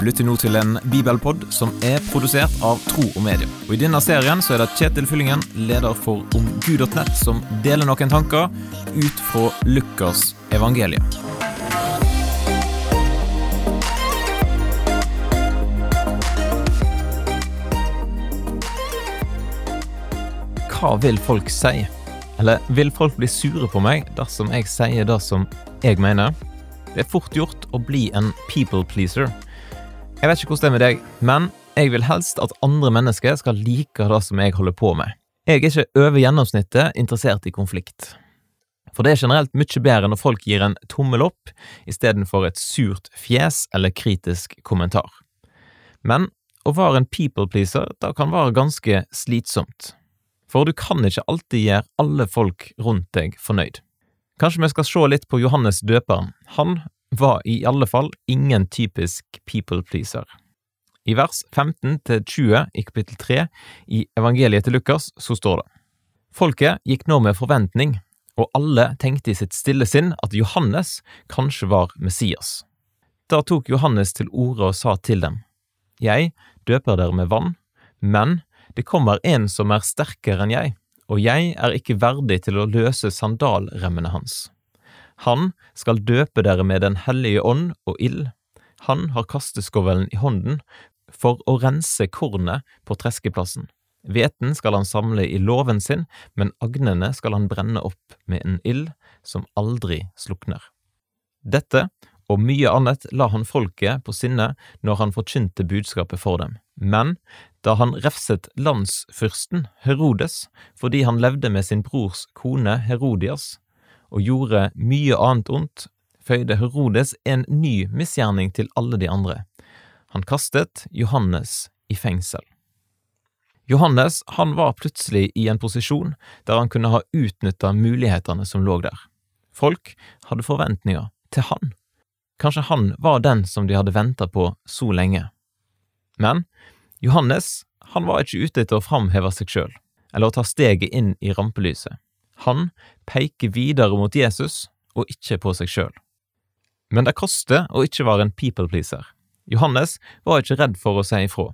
Du lytter nå til en bibelpod som er produsert av Tro og Medie. Og I denne serien så er det Kjetil Fyllingen, leder for omgud.nett, som deler noen tanker ut fra Lukas evangelium. Hva vil folk si? Eller vil folk bli sure på meg dersom jeg sier det som jeg mener? Det er fort gjort å bli en people pleaser. Jeg vet ikke hvordan det er med deg, men jeg vil helst at andre mennesker skal like det som jeg holder på med. Jeg er ikke over gjennomsnittet interessert i konflikt. For det er generelt mye bedre når folk gir en tommel opp istedenfor et surt fjes eller kritisk kommentar. Men å være en people pleaser da kan være ganske slitsomt. For du kan ikke alltid gjøre alle folk rundt deg fornøyd. Kanskje vi skal se litt på Johannes døperen. Han var i alle fall ingen typisk people pleaser. I vers 15-20 i kapittel 3 i evangeliet til Lukas så står det Folket gikk nå med forventning, og alle tenkte i sitt stille sinn at Johannes kanskje var Messias. Da tok Johannes til orde og sa til dem, Jeg døper dere med vann, men det kommer en som er sterkere enn jeg, og jeg er ikke verdig til å løse sandalremmene hans. Han skal døpe dere med Den hellige ånd og ild. Han har kasteskovelen i hånden for å rense kornet på treskeplassen. Hveten skal han samle i låven sin, men agnene skal han brenne opp med en ild som aldri slukner. Dette og mye annet la han folket på sinne når han forkynte budskapet for dem. Men da han refset landsfyrsten Herodes fordi han levde med sin brors kone Herodias, og gjorde mye annet ondt, føyde Herodes en ny misgjerning til alle de andre. Han kastet Johannes i fengsel. Johannes han var plutselig i en posisjon der han kunne ha utnytta mulighetene som lå der. Folk hadde forventninger til han. Kanskje han var den som de hadde venta på så lenge. Men Johannes han var ikke ute etter å framheve seg sjøl, eller å ta steget inn i rampelyset. Han peker videre mot Jesus og ikke på seg sjøl. Men det koster å ikke være en people pleaser. Johannes var ikke redd for å si ifra.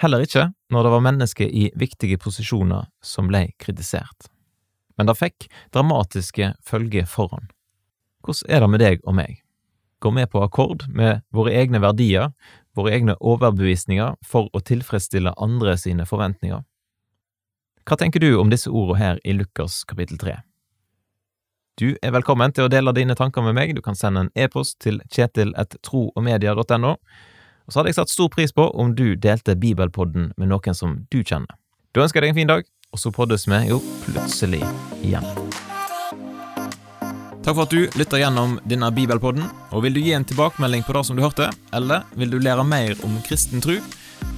Heller ikke når det var mennesker i viktige posisjoner som ble kritisert. Men det fikk dramatiske følger for han. Hvordan er det med deg og meg? Går vi på akkord med våre egne verdier, våre egne overbevisninger, for å tilfredsstille andre sine forventninger? Hva tenker du om disse ordene her i Lukas kapittel 3? Du er velkommen til å dele dine tanker med meg. Du kan sende en e-post til kjetil.troogmedia.no. Og så hadde jeg satt stor pris på om du delte Bibelpodden med noen som du kjenner. Da ønsker jeg deg en fin dag, og så poddes vi jo plutselig igjen. Takk for at du lytter gjennom denne Bibelpodden. Og vil du gi en tilbakemelding på det som du hørte, eller vil du lære mer om kristen tro?